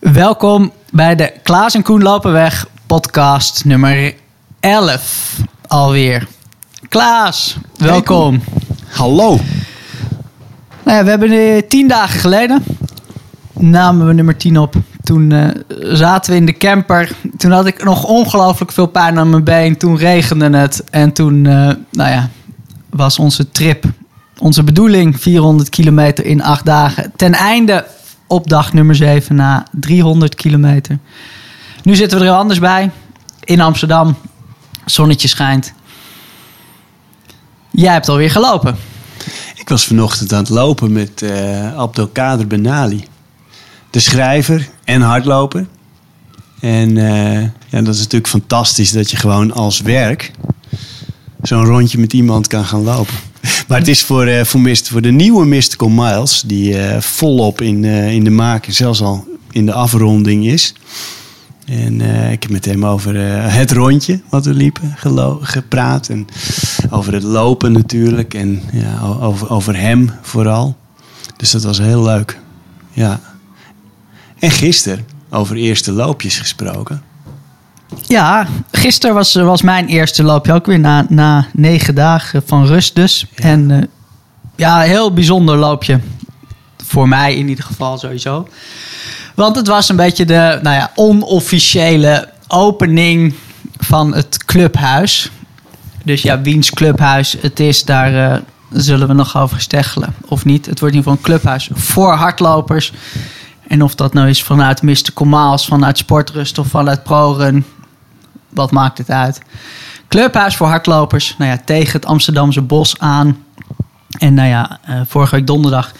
Welkom bij de Klaas en Koen Lopenweg podcast nummer 11 alweer. Klaas, welkom. Hallo. Nou ja, we hebben eh, tien dagen geleden namen we nummer 10 op. Toen eh, zaten we in de camper. Toen had ik nog ongelooflijk veel pijn aan mijn been. Toen regende het. En toen, eh, nou ja, was onze trip, onze bedoeling 400 kilometer in acht dagen. Ten einde op dag nummer 7 na 300 kilometer. Nu zitten we er anders bij. In Amsterdam. Zonnetje schijnt. Jij hebt alweer gelopen. Ik was vanochtend aan het lopen met eh Abdelkader Benali. De schrijver en hardloper. En eh, ja, dat is natuurlijk fantastisch dat je gewoon als werk zo'n rondje met iemand kan gaan lopen. Maar het is voor, eh, voor, voor de nieuwe Mystical Miles, die eh, volop in, eh, in de maak en zelfs al in de afronding is. En ik heb met hem over het rondje wat we liepen gepraat. En over het lopen natuurlijk. En ja, over, over hem vooral. Dus dat was heel leuk. Ja. En gisteren over eerste loopjes gesproken. Ja, gisteren was, was mijn eerste loopje ook weer na, na negen dagen van rust dus. Ja. En eh, ja, heel bijzonder loopje. Voor mij in ieder geval sowieso. Want het was een beetje de nou ja, onofficiële opening van het clubhuis. Dus ja, wiens clubhuis het is, daar eh, zullen we nog over steggelen. Of niet. Het wordt in ieder geval een clubhuis voor hardlopers. En of dat nou is vanuit Mystical Miles, vanuit Sportrust of vanuit ProRun. Wat maakt het uit? Clubhuis voor hardlopers. Nou ja, tegen het Amsterdamse bos aan. En nou ja, eh, vorige week donderdag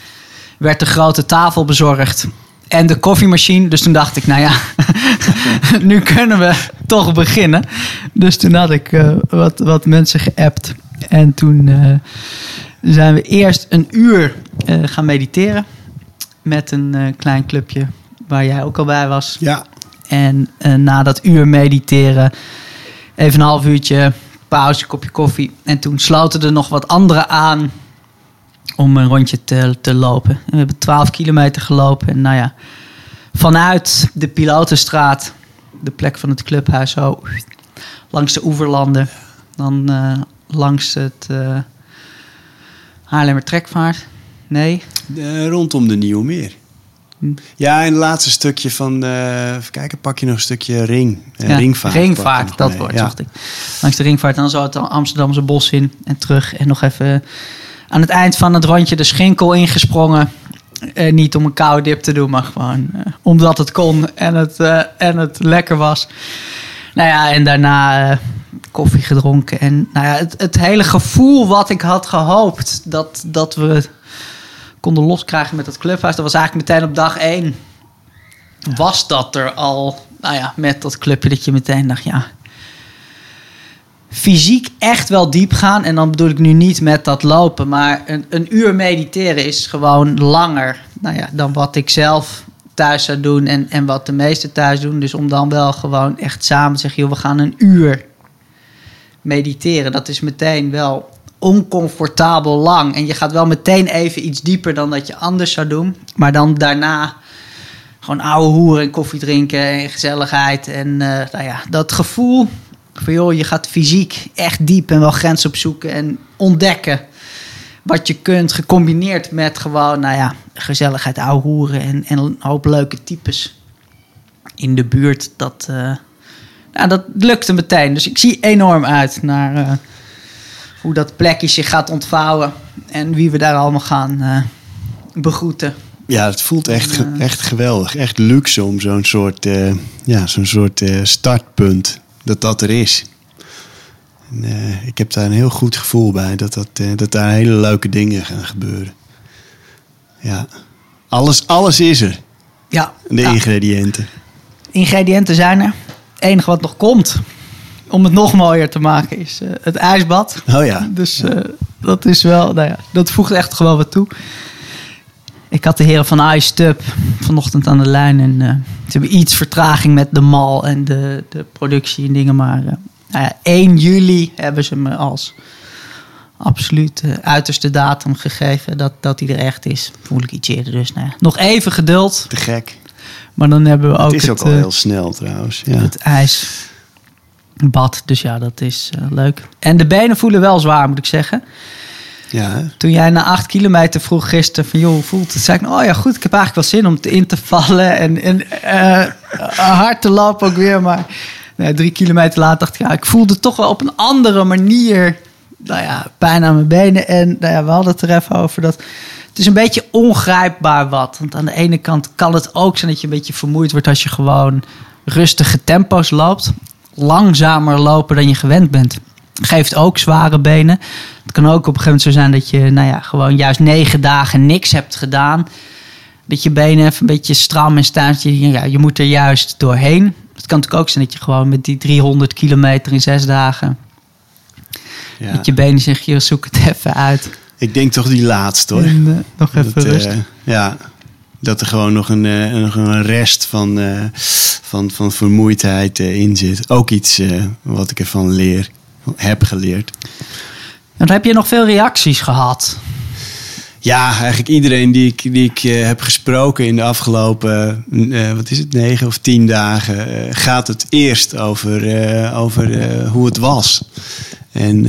werd de grote tafel bezorgd. En de koffiemachine. Dus toen dacht ik, nou ja, nu kunnen we toch beginnen. Dus toen had ik eh, wat, wat mensen geappt. En toen eh, zijn we eerst een uur gaan mediteren. Met een klein clubje waar jij ook al bij was. Ja. En eh, na dat uur mediteren, even een half uurtje pauze, kopje koffie. En toen sloten er nog wat anderen aan om een rondje te, te lopen. En we hebben 12 kilometer gelopen. En nou ja, vanuit de Pilotenstraat, de plek van het clubhuis, langs de oeverlanden. Dan eh, langs het uh, Haarlemmer Trekvaart. Nee, Eh, rondom de Nieuwe Meer. Hm. Ja, en het laatste stukje van... eh even kijken, pak je nog een stukje ring. eh, Ja, ringvaart. Ringvaart, dat woord Ja. zocht ik. Langs de ringvaart en dan zo het Amsterdamse bos in en terug. En nog even aan het eind van het rondje de schinkel ingesprongen. Eh, niet om een koude dip te doen, maar gewoon eh, omdat het kon en het, eh, en het lekker was. Nou ja, en daarna eh, koffie gedronken. En nou ja, het, het hele gevoel wat ik had gehoopt dat, dat we konden loskrijgen met dat clubhuis. Dat was eigenlijk meteen op dag één. Was dat er al, nou ja, met dat clubje dat je meteen dacht, ja. Fysiek echt wel diep gaan. En dan bedoel ik nu niet met dat lopen. Maar een, een uur mediteren is gewoon langer nou ja, dan wat ik zelf thuis zou doen. En, en wat de meesten thuis doen. Dus om dan wel gewoon echt samen te zeggen, joh, we gaan een uur mediteren. Dat is meteen wel oncomfortabel lang. En je gaat wel meteen even iets dieper dan dat je anders zou doen. Maar dan daarna gewoon ouwe hoeren en koffie drinken en gezelligheid. En eh, nou ja, dat gevoel van joh, je gaat fysiek echt diep en wel grenzen opzoeken en ontdekken wat je kunt, gecombineerd met gewoon, nou ja, gezelligheid, ouwe hoeren en, en een hoop leuke types in de buurt. Dat, eh, nou, dat lukte meteen. Dus ik zie enorm uit naar eh, hoe dat plekje zich gaat ontvouwen en wie we daar allemaal gaan eh, begroeten. Ja, het voelt echt, Ja. echt geweldig. Echt luxe om zo'n soort, eh, ja, zo'n soort eh, startpunt, dat dat er is. En, eh, ik heb daar een heel goed gevoel bij, dat, dat, eh, dat daar hele leuke dingen gaan gebeuren. Ja, alles, alles is er, Ja, de ja. ingrediënten. ingrediënten zijn er. Het enige wat nog komt om het nog mooier te maken is eh, het ijsbad. Oh ja, Dus eh, dat is wel, nou ja, dat voegt echt gewoon wat toe. Ik had de heren van Ice Tub vanochtend aan de lijn. En eh, ze hebben iets vertraging met de mal en de, de productie en dingen. Maar nou ja, 1 juli hebben ze me als absoluut uiterste datum gegeven dat, dat hij er echt is. Voel ik iets eerder dus. Nou ja, nog even geduld. te gek. Maar dan hebben we ook het is ook het, al heel snel trouwens. Ja. het ijsbad. Dus ja, dat is eh, leuk. En de benen voelen wel zwaar, moet ik zeggen. ja. Toen jij na acht kilometer vroeg gisteren van... joh, hoe voelt het? Zei ik, oh ja, goed, ik heb eigenlijk wel zin om te in te vallen... en, en eh, hard te lopen ook weer. Maar nee, drie kilometer later dacht ik... ja, ik voelde toch wel op een andere manier... nou ja, pijn aan mijn benen. En nou ja, we hadden het er even over dat... Het is een beetje ongrijpbaar wat. Want aan de ene kant kan het ook zijn dat je een beetje vermoeid wordt... als je gewoon rustige tempo's loopt. Langzamer lopen dan je gewend bent. Geeft ook zware benen. Het kan ook op een gegeven moment zo zijn dat je, nou ja, gewoon juist negen dagen niks hebt gedaan. Dat je benen even een beetje stram en staan. Je, ja, je moet er juist doorheen. Het kan natuurlijk ook zijn dat je gewoon met die 300 kilometer in zes dagen. Ja. Dat je benen zeggen, joh, zoek het even uit. Ik denk toch die laatste hoor. En, nog even Dat, eh, rust. ja, dat er gewoon nog een, eh, nog een rest van, eh, van, van vermoeidheid eh, in zit. Ook iets wat ik ervan leer, heb geleerd. En heb je nog veel reacties gehad. Ja, eigenlijk iedereen die ik, die ik heb gesproken in de afgelopen, eh, wat is het, negen of tien dagen, gaat het eerst over, over hoe het was. En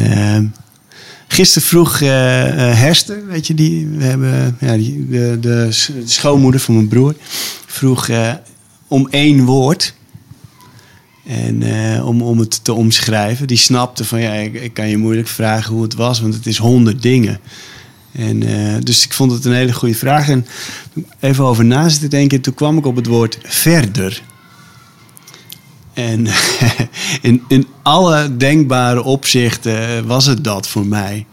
gisteren vroeg eh, eh, Herster, weet je, die, we hebben, ja, die, de, de, schoonmoeder van mijn broer, vroeg eh, om één woord. En om, om het te omschrijven. Die snapte van ja, ik, kan je moeilijk vragen hoe het was, want het is honderd dingen. En, dus ik vond het een hele goede vraag. En even over na zitten denken, toen kwam ik op het woord verder. En in, in alle denkbare opzichten eh, was het dat voor mij.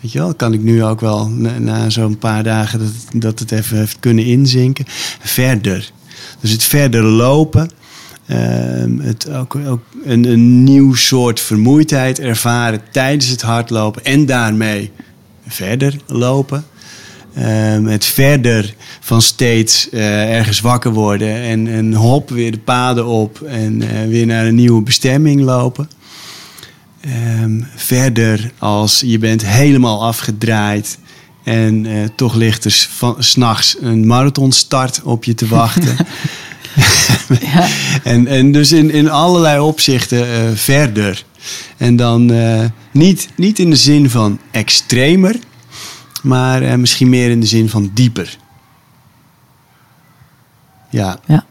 Weet je wel, kan ik nu ook wel na, zo'n paar dagen dat, dat het even heeft kunnen inzinken. Verder. Dus het verder lopen. Ehm, het ook, ook een, een nieuw soort vermoeidheid ervaren tijdens het hardlopen. En daarmee verder lopen. Ehm, het verder van steeds eh, ergens wakker worden en, en hop weer de paden op en eh, weer naar een nieuwe bestemming lopen. Ehm, verder als je bent helemaal afgedraaid en eh, toch ligt er s'nachts een marathonstart op je te wachten. Ja. En, en dus in, in allerlei opzichten verder. En dan niet, niet in de zin van extremer, maar eh, misschien meer in de zin van dieper. Ja. Ja.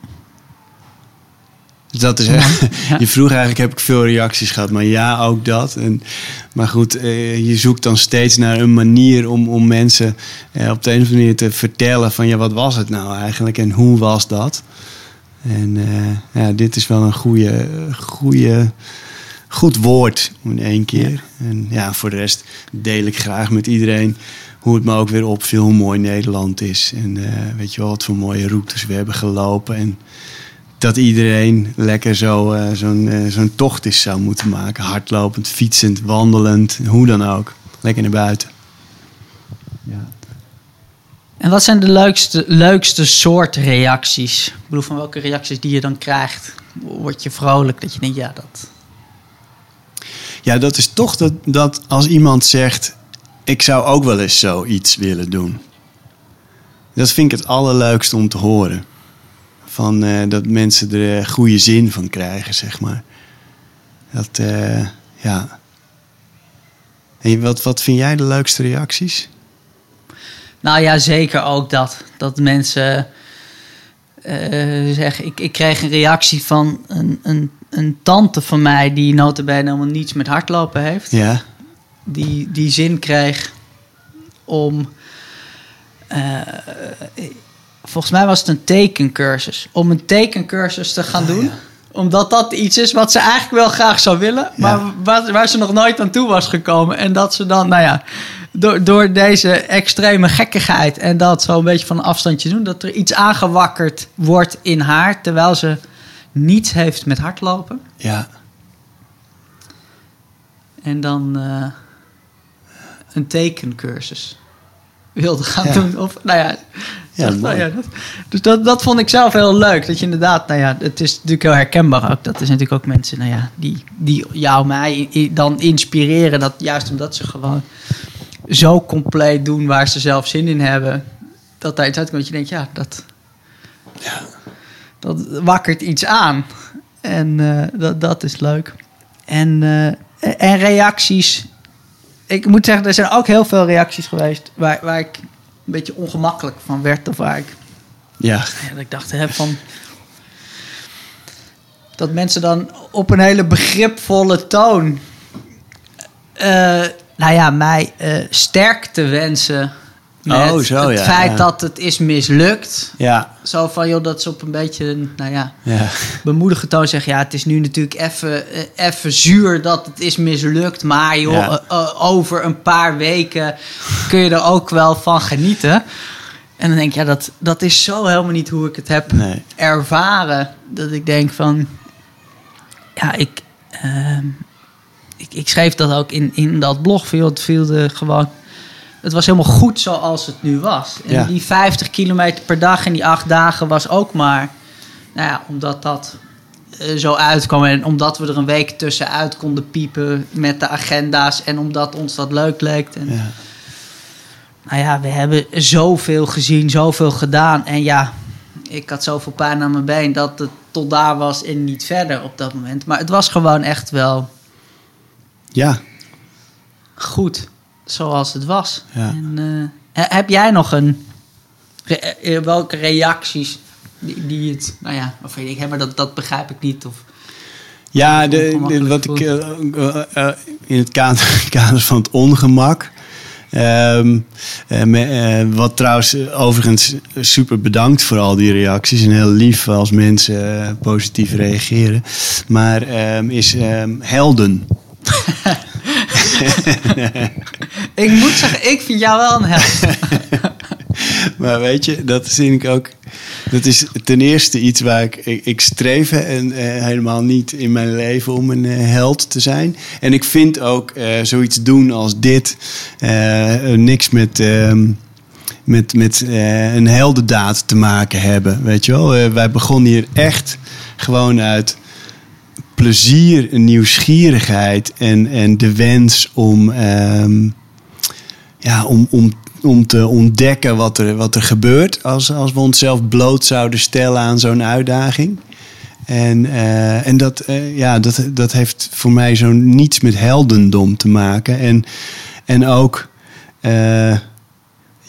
Dus dat is Ja. Je vroeg eigenlijk, heb ik veel reacties gehad? Maar ja, ook dat. En, maar goed, eh, je zoekt dan steeds naar een manier om, om mensen eh, op de een of andere manier te vertellen van ja, wat was het nou eigenlijk en hoe was dat? En ja, dit is wel een goede, goede, goed woord in één keer. En ja, voor de rest deel ik graag met iedereen hoe het me ook weer opviel hoe mooi Nederland is. En eh, weet je wel, wat voor mooie routes we hebben gelopen. En dat iedereen lekker zo, eh, zo'n, eh, zo'n tocht is zou moeten maken. Hardlopend, fietsend, wandelend, hoe dan ook. Lekker naar buiten. Ja. En wat zijn de leukste, leukste soort reacties? Ik bedoel, van welke reacties die je dan krijgt? Word je vrolijk dat je denkt, ja, dat... Ja, dat is toch dat, dat als iemand zegt: Ik zou ook wel eens zoiets willen doen. Dat vind ik het allerleukste om te horen. Van, eh, dat mensen er eh, goede zin van krijgen, zeg maar. Dat, eh, ja. En wat, wat vind jij de leukste reacties? Nou ja, zeker ook dat. Dat mensen zeggen... Ik, ik kreeg een reactie van een, een, een tante van mij... die notabene helemaal niets met hardlopen heeft. Ja, Die, die zin kreeg om... eh, volgens mij was het een tekencursus. Om een tekencursus te gaan doen. Omdat dat iets is wat ze eigenlijk wel graag zou willen. Maar waar, waar ze nog nooit aan toe was gekomen. En dat ze dan, nou ja... Door, door deze extreme gekkigheid en dat zo een beetje van een afstandje doen... dat er iets aangewakkerd wordt in haar... terwijl ze niets heeft met hardlopen. ja. En dan eh, een tekencursus wilde gaan Ja. doen. Of, nou ja, Ja, dat- nou ja, dat, dus dat, dat vond ik zelf heel leuk. Dat je inderdaad, nou ja, het is natuurlijk heel herkenbaar ook. Dat is natuurlijk ook mensen, nou ja, die, die jou, mij dan inspireren. Dat, juist omdat ze gewoon zo compleet doen waar ze zelf zin in hebben. Dat daar iets uitkomt. Dat je denkt, ja, dat... dat wakkert iets aan. En eh, dat, dat is leuk. En, eh, en reacties. Ik moet zeggen, er zijn ook heel veel reacties geweest waar, waar ik een beetje ongemakkelijk van werd. Of waar ik, Ja, dat ik dacht hè, van. Dat mensen dan op een hele begripvolle toon. eh, nou ja, mij eh sterkte wensen. Met Oh, zo, het ja, feit ja. dat het is mislukt. ja, Zo van, joh, dat ze op een beetje, nou ja, ja. bemoedige toon zeggen... ja, het is nu natuurlijk even, eh, even zuur dat het is mislukt... maar joh, Ja. eh, eh, over een paar weken kun je er ook wel van genieten. En dan denk ik, ja, dat, dat is zo helemaal niet hoe ik het heb Nee. ervaren. Dat ik denk van, ja, ik... ehm, ik, ik schreef dat ook in, in dat blog. Viel, het viel de gewoon... Het was helemaal goed zoals het nu was. En Ja. die 50 kilometer per dag en die acht dagen was ook maar... Nou ja, omdat dat eh, zo uitkwam en omdat we er een week tussenuit konden piepen met de agenda's en omdat ons dat leuk leek. En, ja. Nou ja, we hebben zoveel gezien, zoveel gedaan. En ja, ik had zoveel pijn aan mijn been dat het tot daar was en niet verder op dat moment. Maar het was gewoon echt wel ja. goed zoals het was. Ja. En, eh, he- heb jij nog een... re- eh, welke reacties die, die het... Nou ja, of weet ik, hè, maar dat, dat begrijp ik niet. Of, Ja, de, wat ik eh, eh, eh, in het kader, kader van het ongemak. ehm, eh, eh, wat trouwens eh, overigens super bedankt voor al die reacties. En heel lief als mensen eh, positief reageren. Maar ehm, is ehm, helden. ik moet zeggen, ik vind jou wel een held. Maar weet je, dat vind ik ook. Dat is ten eerste iets waar ik, ik, ik streef en eh, helemaal niet in mijn leven om een eh, held te zijn. En ik vind ook eh, zoiets doen als dit niks met. ehm, met, met een heldendaad te maken hebben. Weet je wel, wij begonnen hier echt gewoon uit plezier, nieuwsgierigheid en, en de wens om, ehm, ja, om, om, om te ontdekken wat er, wat er gebeurt als, als we onszelf bloot zouden stellen aan zo'n uitdaging. En, eh, en dat, eh, ja, dat, dat heeft voor mij zo niets met heldendom te maken. En, en ook,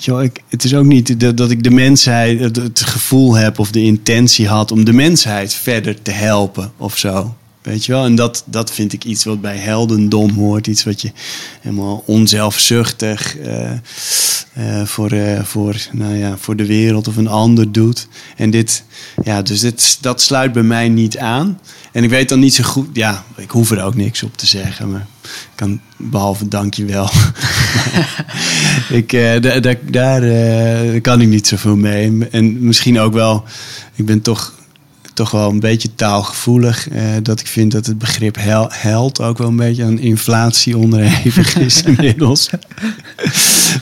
wel, ik, het is ook niet dat, dat ik de mensheid, het, het gevoel heb of de intentie had om de mensheid verder te helpen of zo. Weet je wel? En dat, dat vind ik iets wat bij heldendom hoort. Iets wat je helemaal onzelfzuchtig eh, eh, voor, eh, voor, nou ja, voor de wereld of een ander doet. En dit, ja, dus dit, dat sluit bij mij niet aan. En ik weet dan niet zo goed, ja, ik hoef er ook niks op te zeggen. Maar ik kan, behalve dankjewel. ik, da- da- daar eh, kan ik niet zoveel mee. En misschien ook wel, ik ben toch toch wel een beetje taalgevoelig. eh, dat ik vind dat het begrip hel, held ook wel een beetje aan inflatie onderhevig is inmiddels.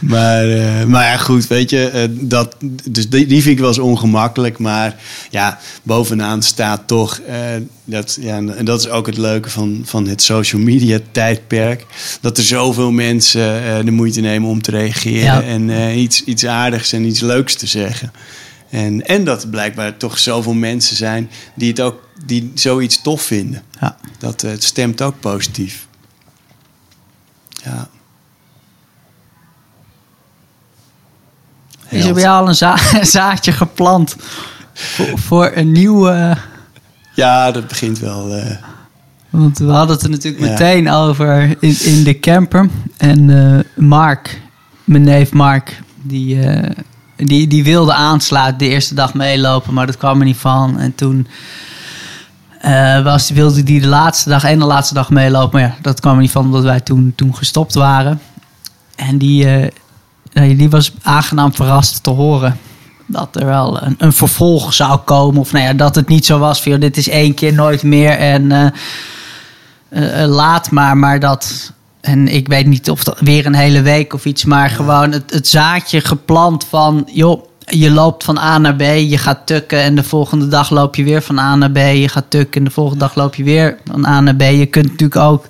maar, eh, maar ja, goed, weet je, eh, dat, dus die, die vind ik wel eens ongemakkelijk. Maar ja, bovenaan staat toch, eh, dat, ja, en dat is ook het leuke van, van het social media tijdperk. Dat er zoveel mensen eh, de moeite nemen om te reageren Ja. en eh, iets, iets aardigs en iets leuks te zeggen. En, en dat er blijkbaar toch zoveel mensen zijn die, het ook, die zoiets tof vinden. Ja. Dat eh, het stemt ook positief. Ja. Is er bij jou al een za- zaadje geplant voor, voor een nieuwe... Ja, dat begint wel. eh, Want we hadden het er natuurlijk Ja. meteen over in, in de camper. En eh, Mark, mijn neef Mark, die, die, die wilde aansluiten de eerste dag meelopen, maar dat kwam er niet van. En toen eh, was, wilde die de laatste dag en de laatste dag meelopen, maar ja, dat kwam er niet van omdat wij toen, toen gestopt waren. En die, eh, die was aangenaam verrast te horen dat er wel een, een vervolg zou komen. Of nou ja, dat het niet zo was van dit is één keer nooit meer en eh, laat maar. Maar dat, en ik weet niet of dat weer een hele week of iets, maar gewoon het, het zaadje geplant van joh. Je loopt van A naar B, je gaat tukken en de volgende dag loop je weer van A naar B. Je gaat tukken en de volgende dag loop je weer van A naar B. Je kunt natuurlijk ook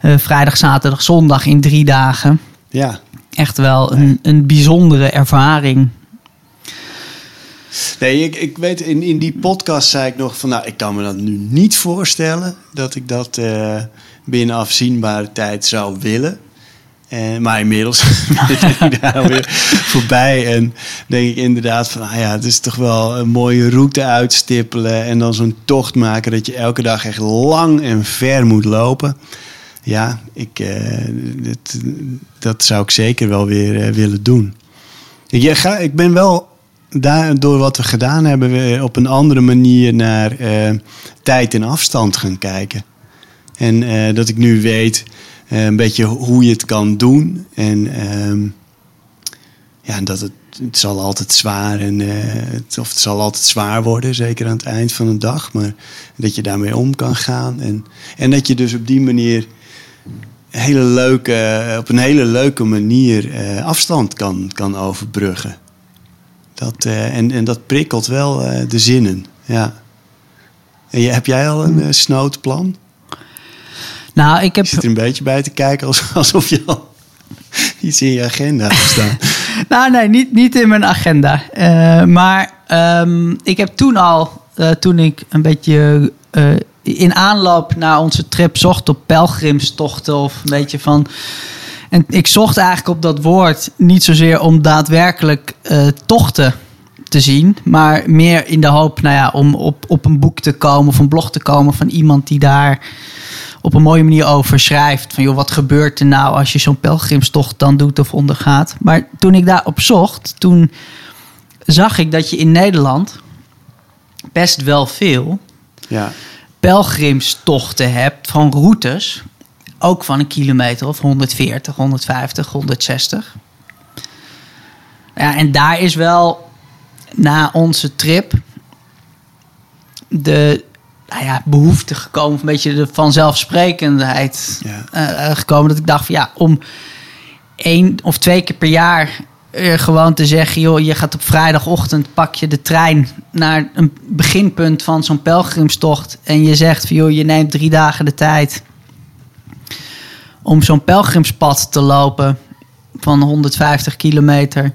eh, vrijdag, zaterdag, zondag in drie dagen ja, echt wel een, een bijzondere ervaring. Nee, ik, ik weet, in, in die podcast zei ik nog van, nou, ik kan me dat nu niet voorstellen dat ik dat eh, binnen afzienbare tijd zou willen. En, maar inmiddels ben ik daar weer voorbij. En denk ik inderdaad van, ah ja, het is toch wel een mooie route uitstippelen. En dan zo'n tocht maken dat je elke dag echt lang en ver moet lopen. Ja, ik, eh, dat, dat zou ik zeker wel weer eh, willen doen. Ik, ga, ik ben wel daar, door wat we gedaan hebben, we op een andere manier naar eh, tijd en afstand gaan kijken. En eh, dat ik nu weet eh, een beetje hoe je het kan doen. En ehm, ja, dat het, zal altijd zwaar en het, of het zal altijd zwaar worden, zeker aan het eind van de dag. Maar dat je daarmee om kan gaan. En, en dat je dus op die manier hele leuke, op een hele leuke manier afstand kan, kan overbruggen. Dat, en, en dat prikkelt wel de zinnen. Ja. En je, heb jij al een snoodplan? Nou, ik heb. Je zit er een beetje bij te kijken alsof je al iets in je agenda hebt staan. nou, nee, niet, niet in mijn agenda. maar um, ik heb toen al, toen ik een beetje in aanloop naar onze trip zocht op pelgrimstochten of een beetje van en ik zocht eigenlijk op dat woord niet zozeer om daadwerkelijk tochten te zien, maar meer in de hoop nou ja, om op, op een boek te komen of een blog te komen van iemand die daar op een mooie manier over schrijft. Van joh, wat gebeurt er nou als je zo'n pelgrimstocht dan doet of ondergaat? Maar toen ik daarop zocht, toen zag ik dat je in Nederland best wel veel ja. pelgrimstochten hebt van routes ook van een kilometer of 140, 150, 160. Ja, en daar is wel na onze trip de nou ja, behoefte gekomen, een beetje de vanzelfsprekendheid ja. uh, gekomen. Dat ik dacht van ja, om één of twee keer per jaar uh, gewoon te zeggen, joh, je gaat op vrijdagochtend pak je de trein naar een beginpunt van zo'n pelgrimstocht en je zegt van joh, je neemt drie dagen de tijd om zo'n pelgrimspad te lopen van 150 kilometer.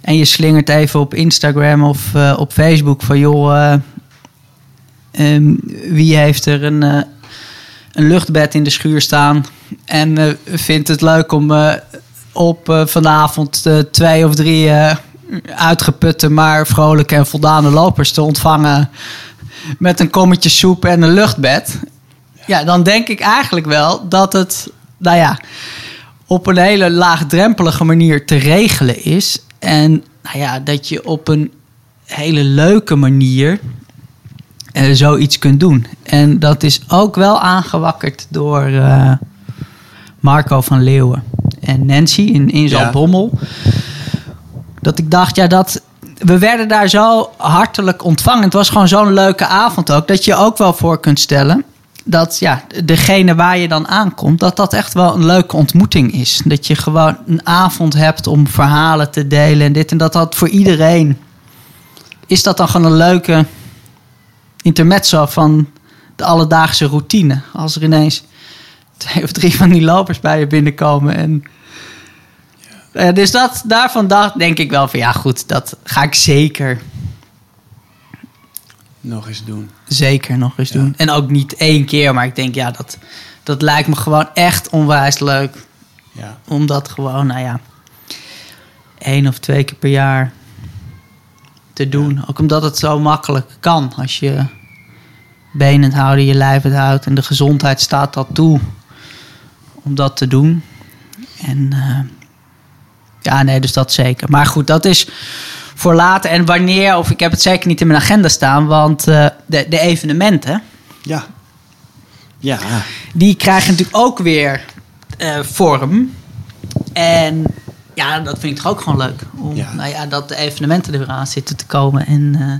En je slingert even op Instagram of uh, op Facebook van joh, um, wie heeft er een, uh, een luchtbed in de schuur staan en vindt het leuk om op vanavond twee of drie uitgeputte, maar vrolijke en voldane lopers te ontvangen met een kommetje soep en een luchtbed. Ja, dan denk ik eigenlijk wel dat het nou ja, op een hele laagdrempelige manier te regelen is. En nou ja, dat je op een hele leuke manier uh, zoiets kunt doen. En dat is ook wel aangewakkerd door uh, Marco van Leeuwen en Nancy in, in Zaltbommel. Ja. Dat ik dacht, ja, dat. We werden daar zo hartelijk ontvangen. Het was gewoon zo'n leuke avond ook. Dat je ook wel voor kunt stellen dat ja, degene waar je dan aankomt, dat dat echt wel een leuke ontmoeting is. Dat je gewoon een avond hebt om verhalen te delen en dit en dat. Dat voor iedereen is dat dan gewoon een leuke intermezzo van de alledaagse routine. Als er ineens twee of drie van die lopers bij je binnenkomen. En, ja. dus dat, daarvan dacht, denk ik wel van ja, goed, dat ga ik zeker nog eens doen. Zeker nog eens doen. En ook niet één keer, maar ik denk, ja, dat, dat lijkt me gewoon echt onwijs leuk. Ja. Om dat gewoon, nou ja, één of twee keer per jaar te doen. Ook omdat het zo makkelijk kan. Als je benen houden, je lijf het houdt en de gezondheid staat dat toe om dat te doen. En uh, ja, nee, dus dat zeker. Maar goed, dat is voor later. En wanneer, of ik heb het zeker niet in mijn agenda staan, want uh, de, de evenementen. Ja. Ja. Die krijgen natuurlijk ook weer uh, vorm. En ja, dat vind ik toch ook gewoon leuk. Om, ja. Nou ja, dat de evenementen er weer aan zitten te komen. En uh,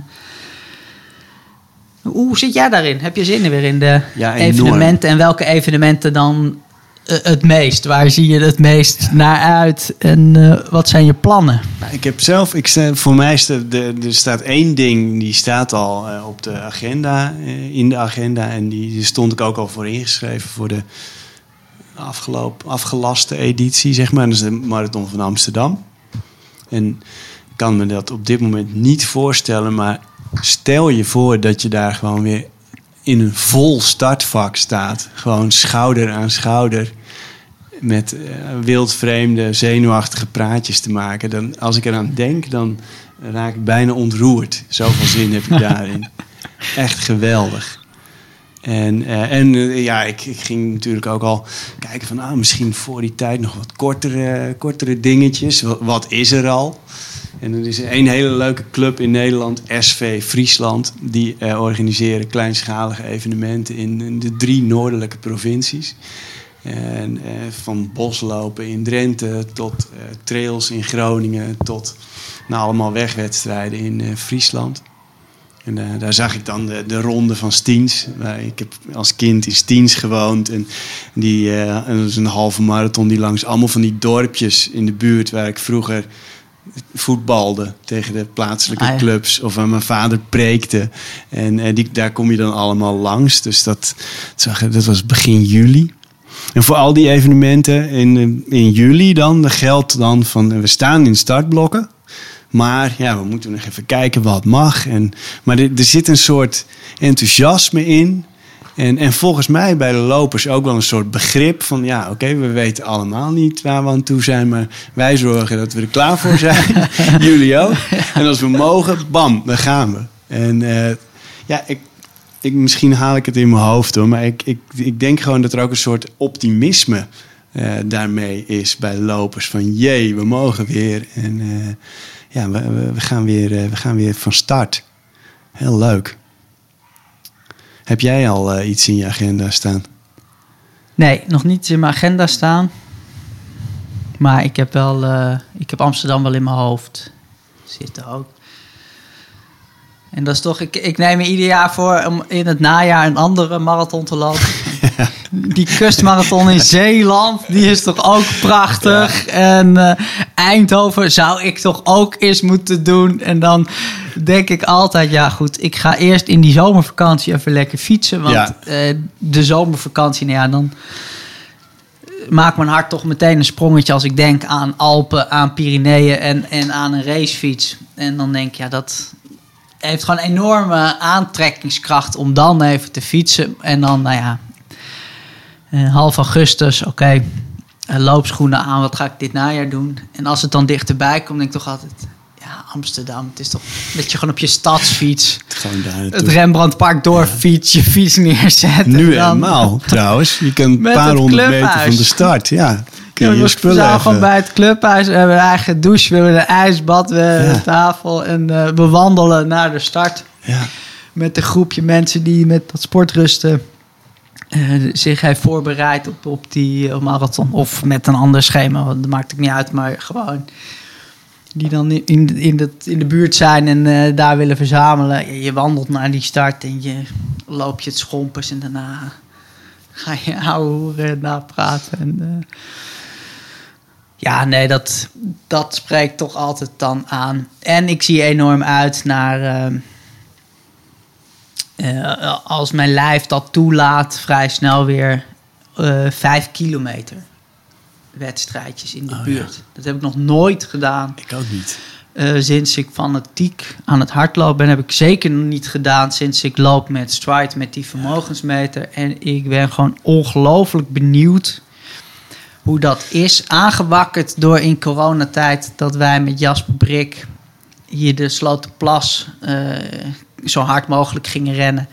hoe zit jij daarin? Heb je zin er weer in de ja, evenementen? En welke evenementen dan eh, het meest? Waar zie je het meest naar uit? En uh, wat zijn je plannen? Nou, ik heb zelf, ik voor mij staat, de, er staat één ding, die staat al uh, op de agenda, in de agenda. En die, die, stond ik ook al voor ingeschreven voor de afgelopen, afgelaste editie, zeg maar. Dat is de Marathon van Amsterdam. En kan me dat op dit moment niet voorstellen. Maar stel je voor dat je daar gewoon weer in een vol startvak staat. Gewoon schouder aan schouder. Met uh, wildvreemde, zenuwachtige praatjes te maken. Dan, als ik eraan denk, dan raak ik bijna ontroerd. Zoveel zin heb ik daarin. Echt geweldig. En, uh, en uh, ja, ik, ik, ging natuurlijk ook al kijken van ah, misschien voor die tijd nog wat kortere, kortere dingetjes. Wat, wat is er al? En er is een hele leuke club in Nederland, SV Friesland. Die uh, organiseren kleinschalige evenementen in, in, de drie noordelijke provincies. En van boslopen in Drenthe tot trails in Groningen tot nou, allemaal wegwedstrijden in Friesland. En uh, daar zag ik dan de, de ronde van Stiens. ik heb als kind in Stiens gewoond. En, die, uh, en dat is een halve marathon die langs allemaal van die dorpjes in de buurt... waar ik vroeger voetbalde tegen de plaatselijke ah, ja. clubs. Of waar mijn vader preekte. En uh, die, daar kom je dan allemaal langs. Dus dat, dat was begin juli. En voor al die evenementen in, in juli dan, geldt dan van... we staan in startblokken... Maar ja, we moeten nog even kijken wat mag. En, maar er, er zit een soort enthousiasme in. En, en volgens mij bij de lopers ook wel een soort begrip van... ja, oké, we weten allemaal niet waar we aan toe zijn... maar wij zorgen dat we er klaar voor zijn. Jullie ook. En als we mogen, bam, dan gaan we. En uh, ja, ik, ik, misschien haal ik het in mijn hoofd hoor... maar ik, ik, ik denk gewoon dat er ook een soort optimisme... Uh, daarmee is bij de lopers. Van jee, we mogen weer. En... Uh, ja, we, we, gaan weer, eh, we gaan weer van start. Heel leuk. Heb jij al uh, iets in je agenda staan? Nee, nog niet in mijn agenda staan. Maar ik heb wel, uh, ik heb Amsterdam wel in mijn hoofd zitten ook. En dat is toch, ik, ik neem me ieder jaar voor om in het najaar een andere marathon te lopen. Die kustmarathon in Zeeland, die is toch ook prachtig. En uh, Eindhoven zou ik toch ook eens moeten doen. En dan denk ik altijd, ja goed, ik ga eerst in die zomervakantie even lekker fietsen. Want ja. uh, de zomervakantie, nou ja, dan maakt mijn hart toch meteen een sprongetje als ik denk aan Alpen, aan Pyreneeën en, en aan een racefiets. En dan denk ik, ja, dat, heeft gewoon enorme aantrekkingskracht om dan even te fietsen. En dan, nou ja, uh, half augustus, oké, okay, uh, loopschoenen aan, wat ga ik dit najaar doen? En als het dan dichterbij komt, denk ik toch altijd, ja, Amsterdam, het is toch dat je gewoon op je stadsfiets het Rembrandtpark doorfiets, je fiets neerzet. Nu helemaal, trouwens. Je kan een paar honderd meter van de start, ja. Ja, we zijn gewoon bij het clubhuis. We hebben een eigen douche, we hebben een ijsbad, we hebben een tafel. En uh, we wandelen naar de start. Ja. Met een groepje mensen die met dat sportrusten uh, zich heeft voorbereid op, op die uh, marathon. Of met een ander schema, dat maakt het niet uit. Maar gewoon die dan in, in, de, in de buurt zijn en uh, daar willen verzamelen. Je, wandelt naar die start en je loopt je het schompers. En daarna ga je ouwe hoeren en. En, ja, nee, dat, dat spreekt toch altijd dan aan. En ik zie enorm uit naar. Uh, uh, als mijn lijf dat toelaat, vrij snel weer uh, vijf kilometer wedstrijdjes in de oh, buurt. Ja. Dat heb ik nog nooit gedaan. Ik ook niet. sinds ik fanatiek aan het hardlopen ben, heb ik zeker nog niet gedaan. Sinds ik loop met Stride, met die vermogensmeter. En ik ben gewoon ongelooflijk benieuwd hoe dat is. Aangewakkerd door in coronatijd dat wij met Jasper Brik hier de Slotenplas uh, zo hard mogelijk gingen rennen.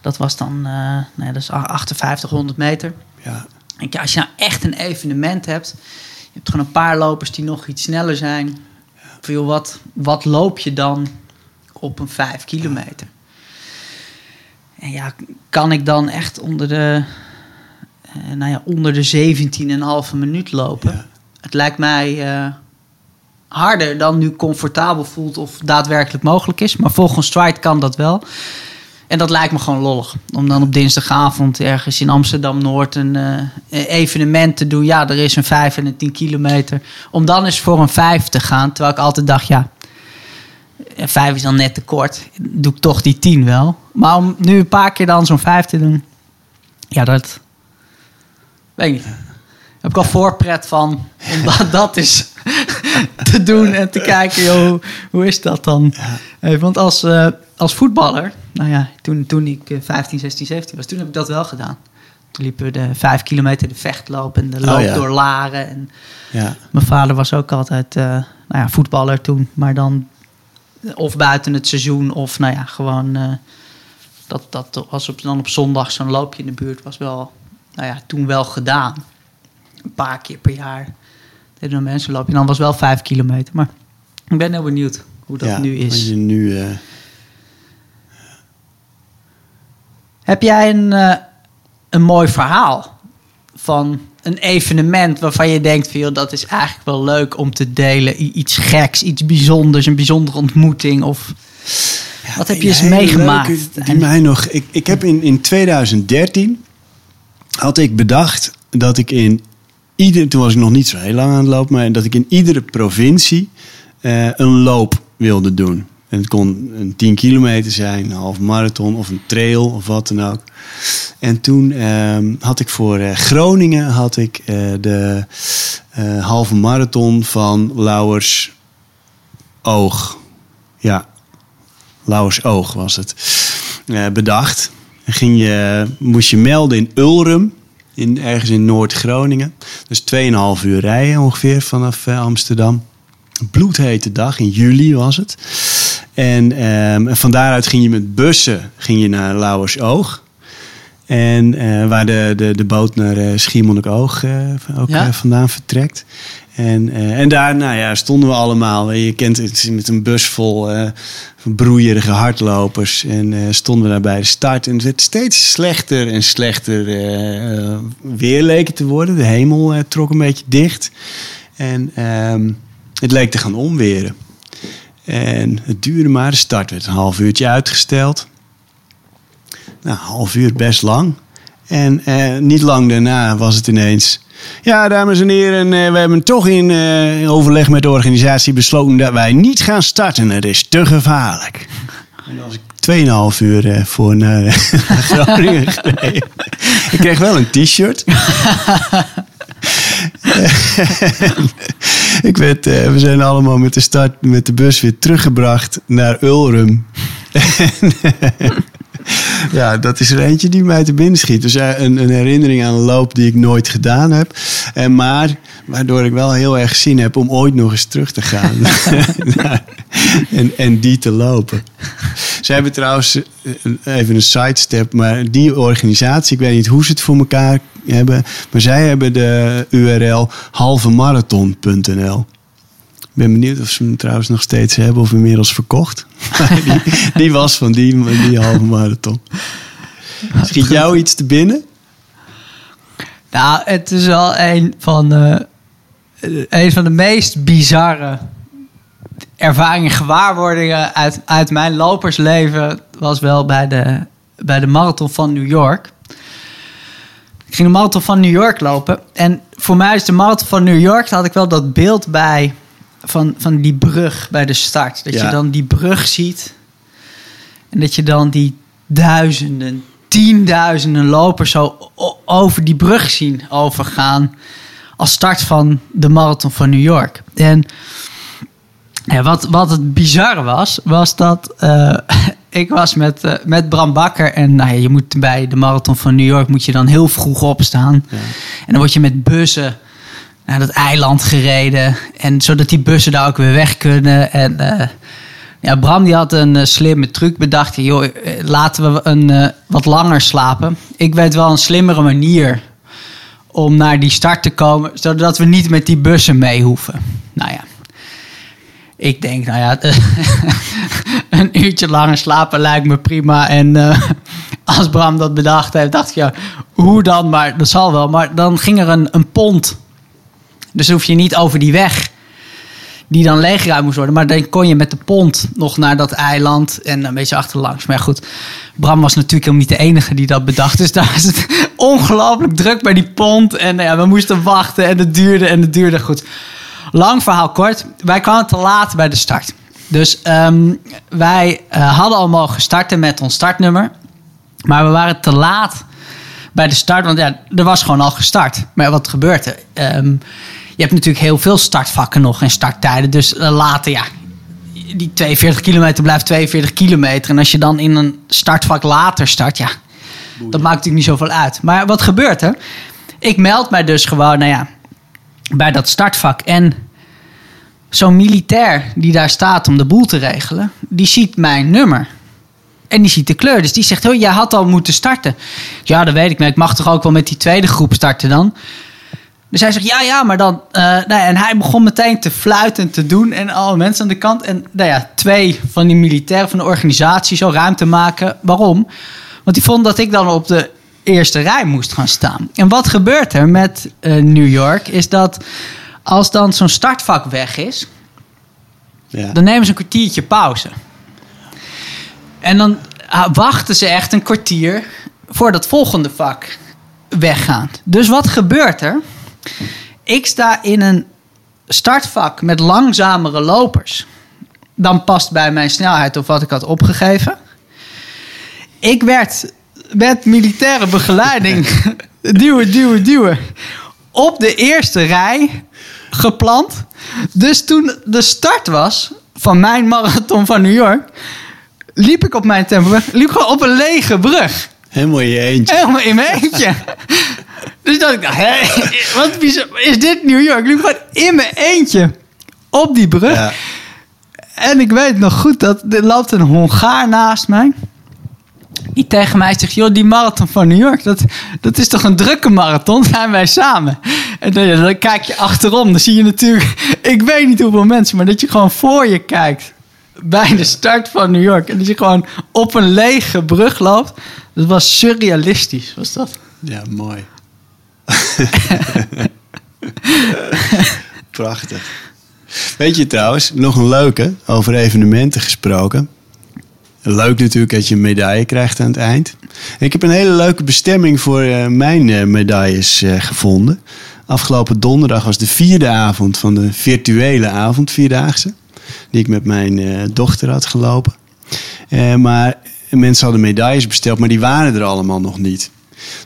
Dat was dan uh, nee, dat is 5800 meter. Ja. En als je nou echt een evenement hebt, je hebt gewoon een paar lopers die nog iets sneller zijn. Ja. Voor, wat, wat loop je dan op een 5 kilometer? En ja, kan ik dan echt onder de uh, nou ja, onder de 17,5 minuut lopen. Ja. Het lijkt mij uh, harder dan nu comfortabel voelt of daadwerkelijk mogelijk is. Maar volgens Stride kan dat wel. En dat lijkt me gewoon lollig. Om dan op dinsdagavond ergens in Amsterdam-Noord een uh, evenement te doen. Ja, er is een 5 en een 10 kilometer. Om dan eens voor een 5 te gaan. Terwijl ik altijd dacht, ja, 5 is dan net te kort. Doe ik toch die 10 wel. Maar om nu een paar keer dan zo'n 5 te doen. Ja, dat, Weet niet. Heb ik al voorpret van om dat, is te doen en te kijken, joh, hoe, hoe is dat dan? Eh, want als, eh, als voetballer, nou ja, toen, toen ik eh, 15, 16, 17 was, toen heb ik dat wel gedaan. Toen liepen we de vijf kilometer de vechtloop en de loop ja. door Laren. En Ja. mijn vader was ook altijd eh, nou ja, voetballer toen, maar dan of buiten het seizoen of nou ja, gewoon eh, dat, dat was op, dan op zondag zo'n loopje in de buurt was wel, nou ja, toen wel gedaan. Een paar keer per jaar deden we mensen loopje. En dan was wel vijf kilometer, maar ik ben heel benieuwd hoe dat ja, nu is. je nu, eh, Heb jij een, eh, een mooi verhaal van een evenement waarvan je denkt, van, joh, dat is eigenlijk wel leuk om te delen. Iets geks, iets bijzonders, een bijzondere ontmoeting of wat heb je eens meegemaakt? leuke die mij nog, ik, ik heb in, in 2013 had ik bedacht dat ik in ieder, toen was ik nog niet zo heel lang aan het lopen, maar dat ik in iedere provincie eh, een loop wilde doen. En het kon een 10 kilometer zijn, een half marathon of een trail of wat dan ook. En toen ehm, had ik voor eh, Groningen had ik, eh, de halve marathon van Lauwers Oog. Ja, Lauwers Oog was het. bedacht. Ging je, moest je melden in Ulrum, in, ergens in Noord-Groningen. Dus 2,5 uur rijden ongeveer vanaf eh, Amsterdam. Bloedhete dag, in juli was het. En, ehm, en van daaruit ging je met bussen ging je naar Lauwersoog. En eh, waar de, de, de boot naar eh Schiermonnikoog eh, ook Ja. vandaan vertrekt. En, en daar nou ja, stonden we allemaal. Je kent het met een bus vol broeierige hardlopers. En stonden we daar bij de start. En het werd steeds slechter en slechter weer leek het te worden. De hemel trok een beetje dicht. En ehm, het leek te gaan omweren. En het duurde maar. De start werd een half uurtje uitgesteld. Nou, half uur best lang. En eh, niet lang daarna was het ineens. Ja, dames en heren, eh, we hebben toch in eh, overleg met de organisatie besloten dat wij niet gaan starten. Het is te gevaarlijk. En dan ik 2,5 uur eh, voor naar. Ik kreeg wel een t-shirt. ik werd, we zijn allemaal met de start met de bus weer teruggebracht naar Ulrum. ja, dat is er eentje die mij te binnen schiet. Dus een, een herinnering aan een loop die ik nooit gedaan heb. En maar waardoor ik wel heel erg zin heb om ooit nog eens terug te gaan. en, en die te lopen. Ze hebben trouwens, eh, even een sidestep, maar die organisatie, ik weet niet hoe ze het voor elkaar hebben, maar zij hebben de URL halvemarathon.nl. Ben benieuwd of ze hem trouwens nog steeds hebben of inmiddels verkocht. Die, was van die, die halve marathon. Schiet jou iets te binnen? Nou, het is wel een van, een van de meest bizarre ervaringen, gewaarwordingen uit, uit mijn lopersleven was wel bij de, bij de marathon van New York. Ik ging de marathon van New York lopen. En voor mij is de marathon van New York, daar had ik wel dat beeld bij van, van die brug bij de start. Dat Ja. je dan die brug ziet. En dat je dan die duizenden, tienduizenden lopers zo over die brug zien overgaan. Als start van de marathon van New York. En ja, wat, wat het bizarre was, was dat eh, ik was met, eh, met Bram Bakker. En nou ja, je moet bij de marathon van New York moet je dan heel vroeg opstaan. En dan word je met bussen naar dat eiland gereden. En zodat die bussen daar ook weer weg kunnen. En eh, ja, Bram die had een eh, slimme truc bedacht. Joh, eh, laten we een, wat langer slapen. Ik weet wel een slimmere manier om naar die start te komen. Zodat we niet met die bussen mee hoeven. Nou ja. Ik denk, nou ja, een uurtje langer slapen lijkt me prima. En als Bram dat bedacht heeft, dacht ik, ja, hoe dan? Maar dat zal wel. Maar dan ging er een, een pont. Dus hoef je niet over die weg, die dan leeggeruimd moest worden. Maar dan kon je met de pont nog naar dat eiland en een beetje achterlangs. Maar goed, Bram was natuurlijk helemaal niet de enige die dat bedacht. Dus daar was het ongelooflijk druk bij die pont. En ja, we moesten wachten en het duurde en het duurde goed. Lang verhaal kort. Wij kwamen te laat bij de start. Dus ehm, wij eh, hadden al mogen starten met ons startnummer. Maar we waren te laat. bij de start. Want ja, er was gewoon al gestart. Maar wat gebeurt? Ehm, je hebt natuurlijk heel veel startvakken nog en starttijden. Dus eh, later, ja, die 42 kilometer blijft 42 kilometer. En als je dan in een startvak later start, ja, dat maakt natuurlijk niet zoveel uit. Maar wat gebeurt er? Ik meld mij dus gewoon, nou ja, bij dat startvak. En zo'n militair die daar staat om de boel te regelen, die ziet mijn nummer. En die ziet de kleur. Dus die zegt: Oh, jij had al moeten starten. Ja, dat weet ik. Maar ik mag toch ook wel met die tweede groep starten dan? Dus hij zegt: Ja, ja, maar dan. Uh, nou ja, en hij begon meteen te fluiten en te doen. En alle mensen aan de kant. En nou ja, twee van die militairen van de organisatie zo ruimte maken. Waarom? Want die vonden dat ik dan op de eerste rij moest gaan staan. En wat gebeurt er met uh, New York? Is dat als dan zo'n startvak weg is, ja. dan nemen ze een kwartiertje pauze. En dan ah, wachten ze echt een kwartier voor dat volgende vak weggaat. Dus wat gebeurt er? Ik sta in een startvak met langzamere lopers. Dan past bij mijn snelheid of wat ik had opgegeven. Ik werd met militaire begeleiding duwen, duwen, duwen op de eerste rij gepland. Dus toen de start was van mijn marathon van New York, liep ik op mijn tempo liep gewoon op een lege brug. Helemaal in je eentje. Helemaal in mijn eentje. Dus dacht ik, hé, wat is dit New York? Ik liep gewoon in mijn eentje op die brug. Ja. En ik weet nog goed dat er loopt een Hongaar naast mij die tegen mij zegt: joh, die marathon van New York, dat, dat is toch een drukke marathon? Zijn wij samen? En dan, dan, kijk je achterom, dan zie je natuurlijk, ik weet niet hoeveel mensen, maar dat je gewoon voor je kijkt bij de start van New York en dat je gewoon op een lege brug loopt. Dat was surrealistisch, was dat? Ja, mooi. Prachtig. Weet je trouwens, nog een leuke, over evenementen gesproken. Leuk natuurlijk dat je een medaille krijgt aan het eind. Ik heb een hele leuke bestemming voor uh, mijn uh, medailles uh, gevonden. Afgelopen donderdag was de vierde avond van de virtuele avond, vierdaagse. Die ik met mijn dochter had gelopen. maar mensen hadden medailles besteld, maar die waren er allemaal nog niet.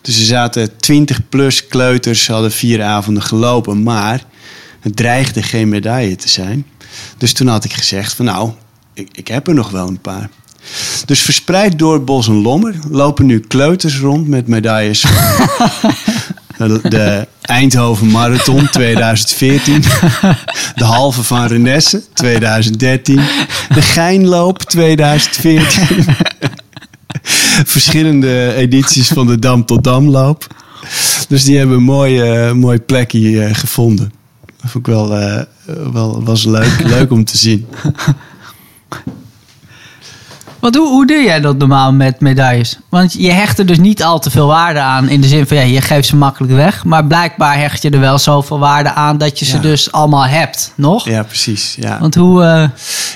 Dus er zaten 20 plus kleuters, hadden vier avonden gelopen. Maar het dreigde geen medaille te zijn. Dus toen had ik gezegd van nou, ik, ik heb er nog wel een paar. Dus verspreid door Bos en Lommer lopen nu kleuters rond met medailles. de Eindhoven Marathon 2014. De halve van Renesse 2013. De Geinloop 2014. Verschillende edities van de Dam tot Damloop. Dus die hebben een mooi, mooi plekje eh, gevonden. Dat vond ik wel, uh, wel was leuk, leuk om te zien. Want hoe, hoe doe jij dat normaal met medailles? Want je hecht er dus niet al te veel waarde aan. In de zin van, ja, je geeft ze makkelijk weg. Maar blijkbaar hecht je er wel zoveel waarde aan dat je ze dus allemaal hebt, nog? Ja, precies. Ja. Want hoe... Uh...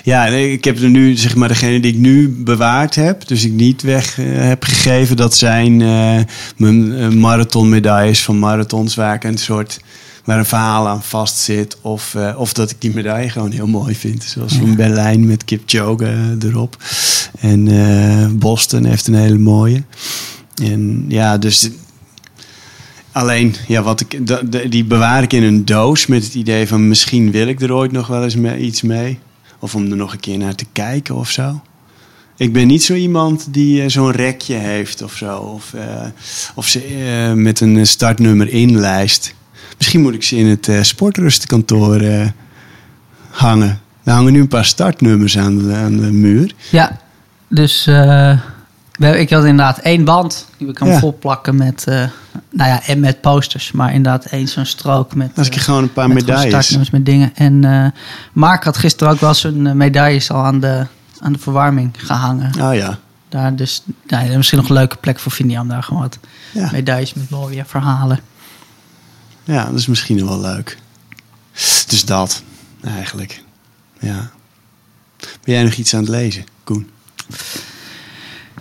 Ja, ik heb er nu, zeg maar, degene die ik nu bewaard heb. Dus ik niet weg uh, heb gegeven. Dat zijn uh, mijn marathonmedailles van marathons waar ik een soort waar een verhaal aan vastzit. Of, uh, of dat ik die medaille gewoon heel mooi vind. Zoals van Berlijn met Kipchoge erop. En uh, Boston heeft een hele mooie. En ja, dus alleen, ja, wat ik, die bewaar ik in een doos met het idee van misschien wil ik er ooit nog wel eens mee, iets mee. Of om er nog een keer naar te kijken of zo. Ik ben niet zo iemand die uh, zo'n rekje heeft of zo. Of, of ze met een startnummer inlijst. Misschien moet ik ze in het uh, sportrustkantoor uh, hangen. Er hangen nu een paar startnummers aan de, aan de muur. Ja, dus uh, ik had inderdaad één band die we kan ja. volplakken met, nou ja, en met posters. Maar inderdaad één zo'n strook met, Als ik gewoon een paar medailles. startnummers met dingen. En Mark had gisteren ook wel zijn medailles al aan de, aan de verwarming gehangen. Oh ja. Daar dus, nou, misschien nog een leuke plek voor vinden om daar gewoon wat ja. medailles met mooie verhalen. Ja, dat is misschien wel leuk. Dus dat, eigenlijk. Ja. Ben jij nog iets aan het lezen, Koen?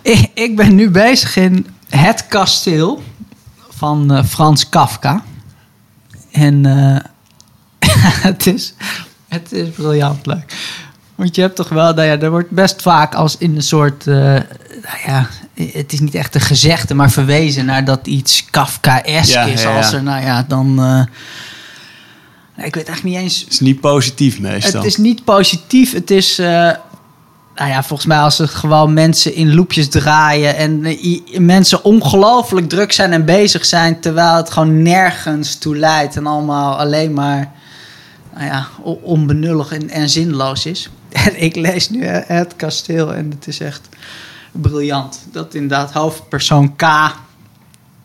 Ik, ik ben nu bezig in Het Kasteel van uh, Frans Kafka. En uh, het, is, het is briljant leuk. Want je hebt toch wel, nou ja, er wordt best vaak als in een soort, uh, nou ja, het is niet echt een gezegde, maar verwezen naar dat iets Kafkaesk Ja, is. ja. Als er, nou ja, dan. eh, ik weet eigenlijk niet eens. Het is niet positief meestal. Het is niet positief. Het is. eh, nou ja, volgens mij als er gewoon mensen in loopjes draaien en eh, mensen ongelooflijk druk zijn en bezig zijn, terwijl het gewoon nergens toe leidt en allemaal alleen maar nou ja, onbenullig en, en zinloos is. En ik lees nu het kasteel en het is echt briljant. Dat inderdaad hoofdpersoon K,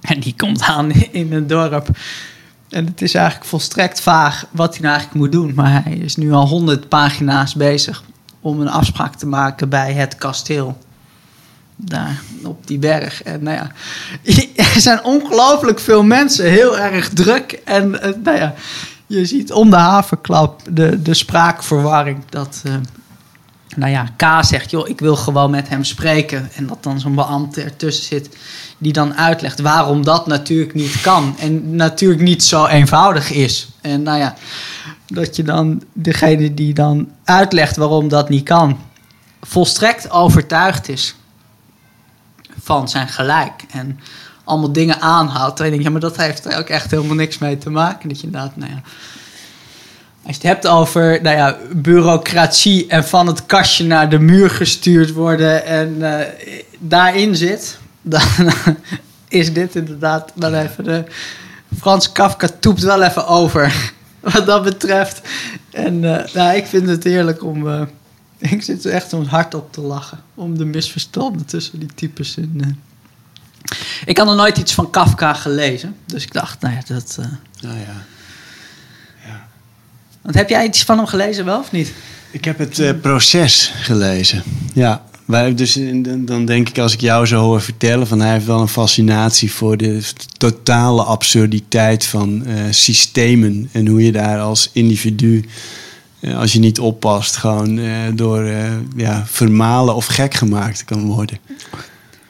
en die komt aan in een dorp. En het is eigenlijk volstrekt vaag wat hij nou eigenlijk moet doen. Maar hij is nu al honderd pagina's bezig om een afspraak te maken bij het kasteel. Daar op die berg. En nou ja, er zijn ongelooflijk veel mensen, heel erg druk. En eh, nou ja, je ziet om de haverklap de, de spraakverwarring. Dat, eh, nou ja, K zegt, joh, ik wil gewoon met hem spreken. En dat dan zo'n beambte ertussen zit die dan uitlegt waarom dat natuurlijk niet kan. En natuurlijk niet zo eenvoudig is. En nou ja, dat je dan degene die dan uitlegt waarom dat niet kan, volstrekt overtuigd is van zijn gelijk. En allemaal dingen aanhaalt. En je ja, maar dat heeft er ook echt helemaal niks mee te maken. Dat je inderdaad, nou ja. Als je het hebt over nou ja, bureaucratie en van het kastje naar de muur gestuurd worden en eh, daarin zit, dan is dit inderdaad wel even de. Frans Kafka toept wel even over wat dat betreft. En eh, nou, ik vind het heerlijk om. eh, ik zit er echt om hard op te lachen. Om de misverstanden tussen die types in. Ik had nog nooit iets van Kafka gelezen. Dus ik dacht, nou ja, dat. Nou ja. Want heb jij iets van hem gelezen wel of niet? Ik heb het eh, proces gelezen. Ja, wij, dus dan- denk ik als ik jou zo hoor vertellen... van hij heeft wel een fascinatie voor de totale absurditeit van eh, systemen... en hoe je daar als individu, eh, als je niet oppast... gewoon door ja, vermalen of gek gemaakt kan worden.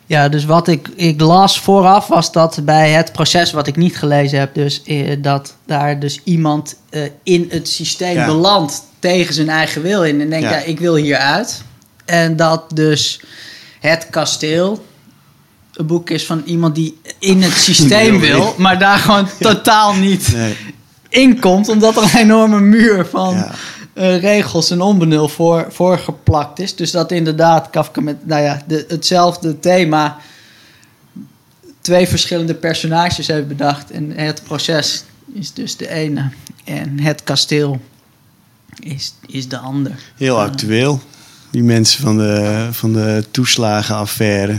Ja, dus wat ik, ik las vooraf was dat bij het proces wat ik niet gelezen heb, dus eh, dat daar dus iemand eh, in het systeem Ja. belandt tegen zijn eigen wil in en denkt, ja. Ja. ik wil hieruit. En dat dus het kasteel een boek is van iemand die in het systeem Wil maar daar gewoon totaal niet Nee. in komt, omdat er een enorme muur van Eh, regels en onbenul voor, voor geplakt is. Dus dat inderdaad Kafka met nou ja, de, hetzelfde thema twee verschillende personages heeft bedacht. En het proces is dus de ene en het kasteel is, is de ander. Heel actueel. Die mensen van de, van de toeslagenaffaire...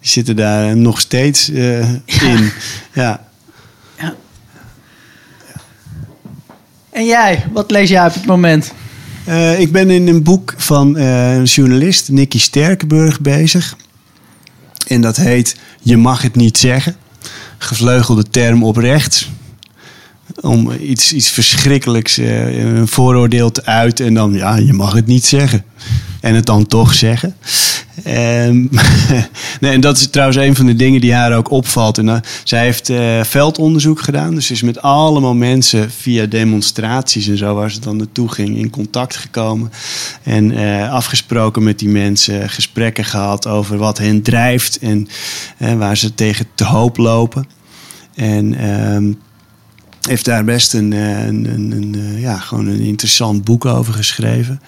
die zitten daar nog steeds eh, in. Ja. Ja. En jij, wat lees jij op het moment? Eh, ik ben in een boek van eh, een journalist, Nicky Sterkenburg, bezig. En dat heet Je mag het niet zeggen. Gevleugelde term op rechts. Om iets, iets verschrikkelijks, eh, een vooroordeel te uiten. En dan, ja, je mag het niet zeggen. En het dan toch zeggen. Ehm, nee, en dat is trouwens een van de dingen die haar ook opvalt. En, eh, zij heeft eh, veldonderzoek gedaan. Dus is met allemaal mensen via demonstraties en zo, waar ze dan naartoe ging, in contact gekomen. En afgesproken met die mensen, gesprekken gehad over wat hen drijft en waar ze tegen te hoop lopen. En ehm, heeft daar best een, eh, een, een, eh, ja, gewoon een interessant boek over geschreven.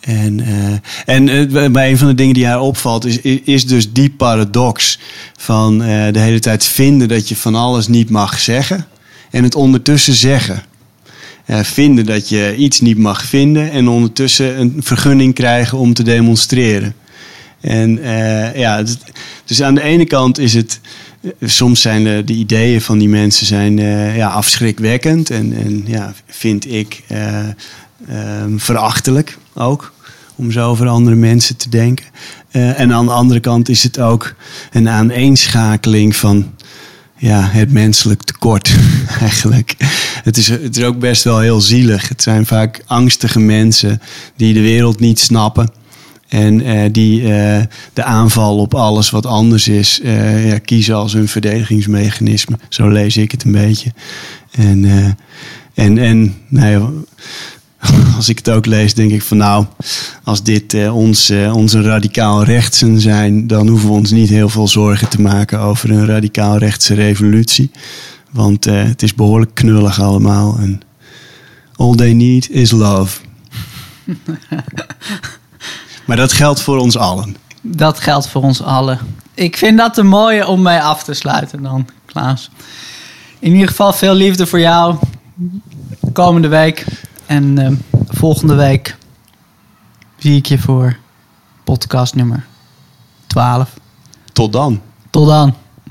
En, eh, en bij een van de dingen die haar opvalt, is, is dus die paradox van de hele tijd vinden dat je van alles niet mag zeggen en het ondertussen zeggen. Vinden dat je iets niet mag vinden en ondertussen een vergunning krijgen om te demonstreren. En ja, dus aan de ene kant is het. Soms zijn de, de ideeën van die mensen zijn, eh, ja, afschrikwekkend en, en ja, vind ik eh, ehm, verachtelijk ook. Om zo over andere mensen te denken. Eh, en aan de andere kant is het ook een aaneenschakeling van ja, het menselijk tekort eigenlijk. Het is, het is ook best wel heel zielig. Het zijn vaak angstige mensen die de wereld niet snappen. En eh, die eh, de aanval op alles wat anders is eh, ja, kiezen als hun verdedigingsmechanisme. Zo lees ik het een beetje. En, en, en nou als ik het ook lees, denk ik van nou, als dit ons, onze radicaal rechtsen zijn, dan hoeven we ons niet heel veel zorgen te maken over een radicaal rechtse revolutie. Want het is behoorlijk knullig allemaal. En all they need is love. maar dat geldt voor ons allen. Dat geldt voor ons allen. Ik vind dat een mooie om mee af te sluiten dan, Klaas. In ieder geval veel liefde voor jou. Komende week. En eh, volgende week zie ik je voor podcast nummer 12. Tot dan. Tot dan.